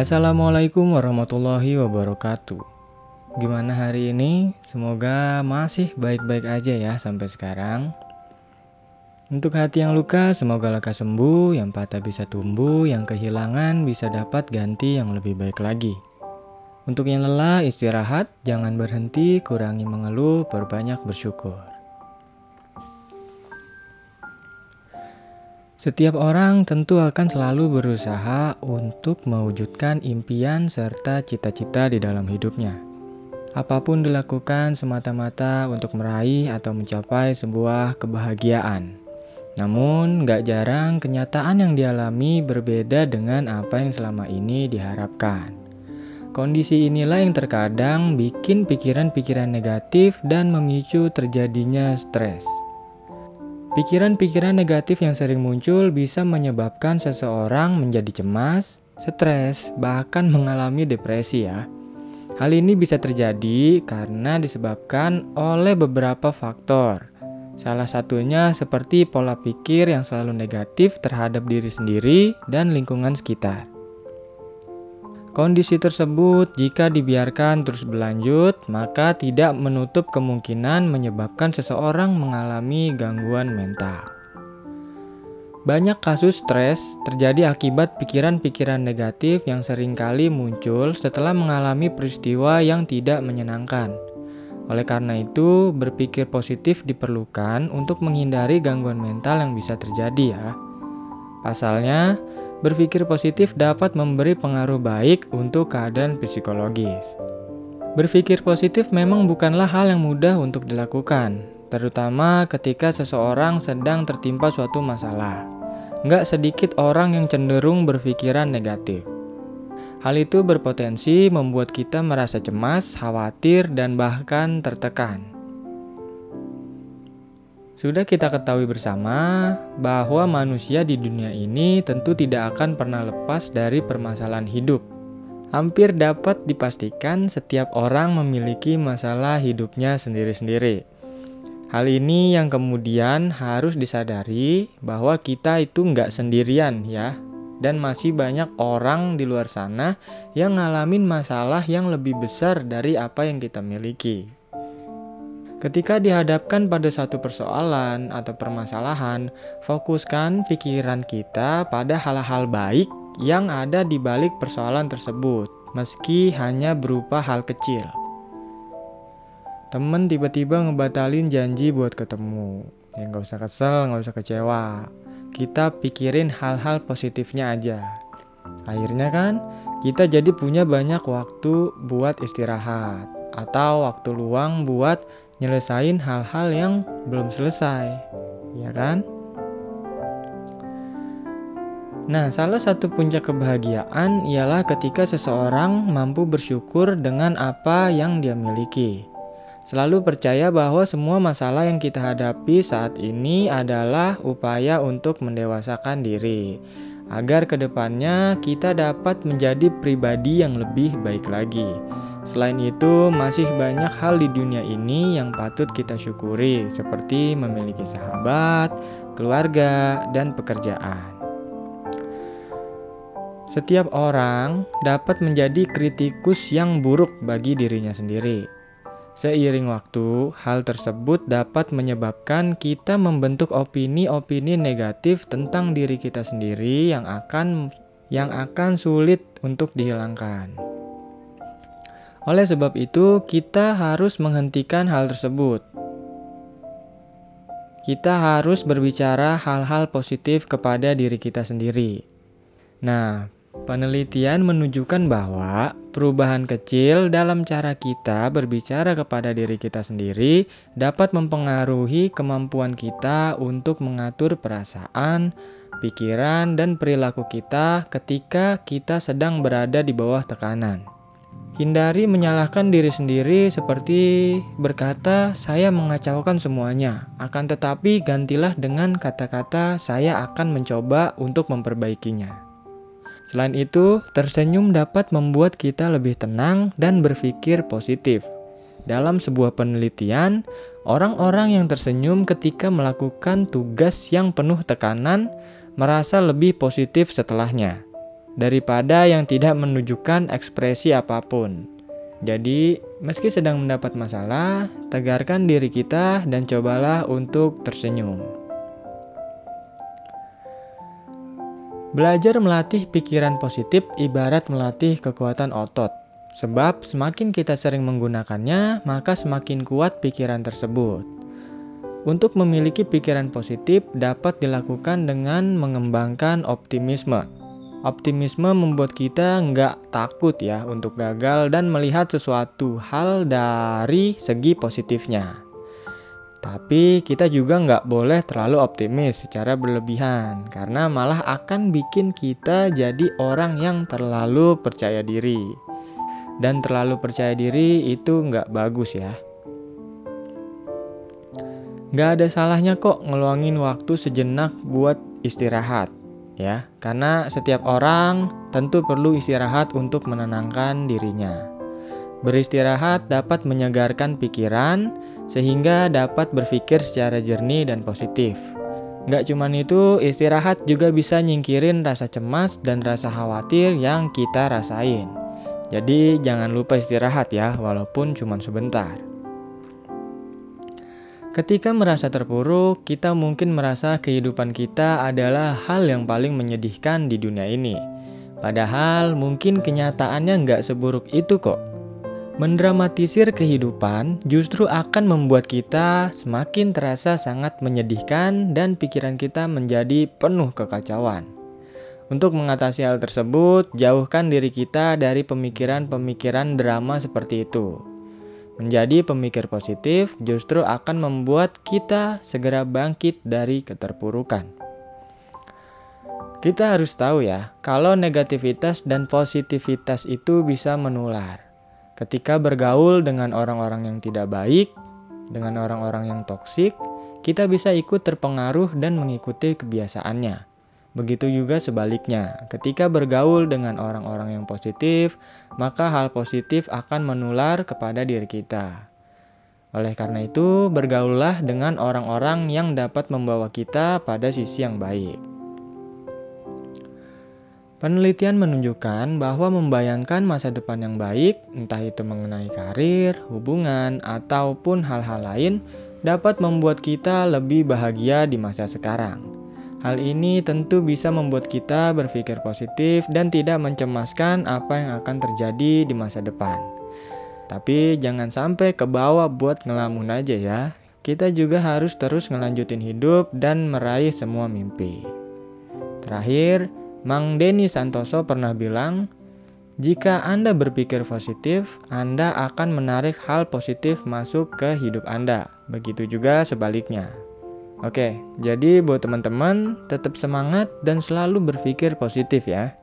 Assalamualaikum warahmatullahi wabarakatuh. Gimana hari ini? Semoga masih baik-baik aja ya sampai sekarang. Untuk hati yang luka, semoga lekas sembuh, yang patah bisa tumbuh, yang kehilangan bisa dapat ganti yang lebih baik lagi. Untuk yang lelah, istirahat, jangan berhenti, kurangi mengeluh, perbanyak bersyukur. Setiap orang tentu akan selalu berusaha untuk mewujudkan impian serta cita-cita di dalam hidupnya. Apa pun dilakukan semata-mata untuk meraih atau mencapai sebuah kebahagiaan. Namun, gak jarang kenyataan yang dialami berbeda dengan apa yang selama ini diharapkan. Kondisi inilah yang terkadang bikin pikiran-pikiran negatif dan memicu terjadinya stres. Pikiran-pikiran negatif yang sering muncul bisa menyebabkan seseorang menjadi cemas, stres, bahkan mengalami depresi ya. Hal ini bisa terjadi karena disebabkan oleh beberapa faktor. Salah satunya seperti pola pikir yang selalu negatif terhadap diri sendiri dan lingkungan sekitar. Kondisi tersebut, jika dibiarkan terus berlanjut, maka tidak menutup kemungkinan menyebabkan seseorang mengalami gangguan mental. Banyak kasus stres terjadi akibat pikiran-pikiran negatif yang sering kali muncul setelah mengalami peristiwa yang tidak menyenangkan. Oleh karena itu, berpikir positif diperlukan untuk menghindari gangguan mental yang bisa terjadi ya. Pasalnya, berpikir positif dapat memberi pengaruh baik untuk keadaan psikologis. Berpikir positif memang bukanlah hal yang mudah untuk dilakukan, terutama ketika seseorang sedang tertimpa suatu masalah. Nggak sedikit orang yang cenderung berpikiran negatif. Hal itu berpotensi membuat kita merasa cemas, khawatir, dan bahkan tertekan. Sudah kita ketahui bersama bahwa manusia di dunia ini tentu tidak akan pernah lepas dari permasalahan hidup. Hampir dapat dipastikan setiap orang memiliki masalah hidupnya sendiri-sendiri. Hal ini yang kemudian harus disadari bahwa kita itu nggak sendirian ya, dan masih banyak orang di luar sana yang ngalamin masalah yang lebih besar dari apa yang kita miliki. Ketika dihadapkan pada satu persoalan atau permasalahan, fokuskan pikiran kita pada hal-hal baik yang ada di balik persoalan tersebut, meski hanya berupa hal kecil. Temen tiba-tiba ngebatalin janji buat ketemu. Ya nggak usah kesel, nggak usah kecewa. Kita pikirin hal-hal positifnya aja. Akhirnya kan, kita jadi punya banyak waktu buat istirahat atau waktu luang buat nyelesain hal-hal yang belum selesai, ya kan? Nah, salah satu puncak kebahagiaan ialah ketika seseorang mampu bersyukur dengan apa yang dia miliki. Selalu percaya bahwa semua masalah yang kita hadapi saat ini adalah upaya untuk mendewasakan diri, agar ke depannya kita dapat menjadi pribadi yang lebih baik lagi. Selain itu, masih banyak hal di dunia ini yang patut kita syukuri, seperti memiliki sahabat, keluarga, dan pekerjaan. Setiap orang dapat menjadi kritikus yang buruk bagi dirinya sendiri. Seiring waktu, hal tersebut dapat menyebabkan kita membentuk opini-opini negatif tentang diri kita sendiri yang akan yang akan sulit untuk dihilangkan. Oleh sebab itu, kita harus menghentikan hal tersebut. Kita harus berbicara hal-hal positif kepada diri kita sendiri. Nah, penelitian menunjukkan bahwa perubahan kecil dalam cara kita berbicara kepada diri kita sendiri dapat mempengaruhi kemampuan kita untuk mengatur perasaan, pikiran, dan perilaku kita ketika kita sedang berada di bawah tekanan. Hindari menyalahkan diri sendiri seperti berkata, "Saya mengacaukan semuanya." Akan tetapi, gantilah dengan kata-kata, "Saya akan mencoba untuk memperbaikinya." Selain itu, tersenyum dapat membuat kita lebih tenang dan berpikir positif. Dalam sebuah penelitian, orang-orang yang tersenyum ketika melakukan tugas yang penuh tekanan merasa lebih positif setelahnya daripada yang tidak menunjukkan ekspresi apa pun. Jadi, meski sedang mendapat masalah, tegarkan diri kita dan cobalah untuk tersenyum. Belajar melatih pikiran positif ibarat melatih kekuatan otot. Sebab semakin kita sering menggunakannya, maka semakin kuat pikiran tersebut. Untuk memiliki pikiran positif dapat dilakukan dengan mengembangkan optimisme. Optimisme membuat kita nggak takut ya untuk gagal dan melihat sesuatu hal dari segi positifnya. Tapi kita juga nggak boleh terlalu optimis secara berlebihan karena malah akan bikin kita jadi orang yang terlalu percaya diri. Dan terlalu percaya diri itu nggak bagus ya. Nggak ada salahnya kok ngeluangin waktu sejenak buat istirahat ya, karena setiap orang tentu perlu istirahat untuk menenangkan dirinya. Beristirahat dapat menyegarkan pikiran sehingga dapat berpikir secara jernih dan positif. Gak cuman itu, istirahat juga bisa nyingkirin rasa cemas dan rasa khawatir yang kita rasain. Jadi jangan lupa istirahat ya, walaupun cuma sebentar. Ketika merasa terpuruk, kita mungkin merasa kehidupan kita adalah hal yang paling menyedihkan di dunia ini. Padahal mungkin kenyataannya nggak seburuk itu kok. Mendramatisir kehidupan justru akan membuat kita semakin terasa sangat menyedihkan dan pikiran kita menjadi penuh kekacauan. Untuk mengatasi hal tersebut, jauhkan diri kita dari pemikiran-pemikiran drama seperti itu. Menjadi pemikir positif justru akan membuat kita segera bangkit dari keterpurukan. Kita harus tahu ya, kalau negativitas dan positivitas itu bisa menular. Ketika bergaul dengan orang-orang yang tidak baik, dengan orang-orang yang toksik, kita bisa ikut terpengaruh dan mengikuti kebiasaannya. Begitu juga sebaliknya, ketika bergaul dengan orang-orang yang positif, maka hal positif akan menular kepada diri kita. Oleh karena itu, bergaullah dengan orang-orang yang dapat membawa kita pada sisi yang baik. Penelitian menunjukkan bahwa membayangkan masa depan yang baik, entah itu mengenai karir, hubungan, ataupun hal-hal lain, dapat membuat kita lebih bahagia di masa sekarang. Hal ini tentu bisa membuat kita berpikir positif dan tidak mencemaskan apa yang akan terjadi di masa depan. Tapi jangan sampai ke bawah buat ngelamun aja ya. Kita juga harus terus ngelanjutin hidup dan meraih semua mimpi. Terakhir, Mang Denny Santoso pernah bilang, jika Anda berpikir positif, Anda akan menarik hal positif masuk ke hidup Anda. Begitu juga sebaliknya. Oke, jadi buat teman-teman tetap semangat dan selalu berpikir positif ya.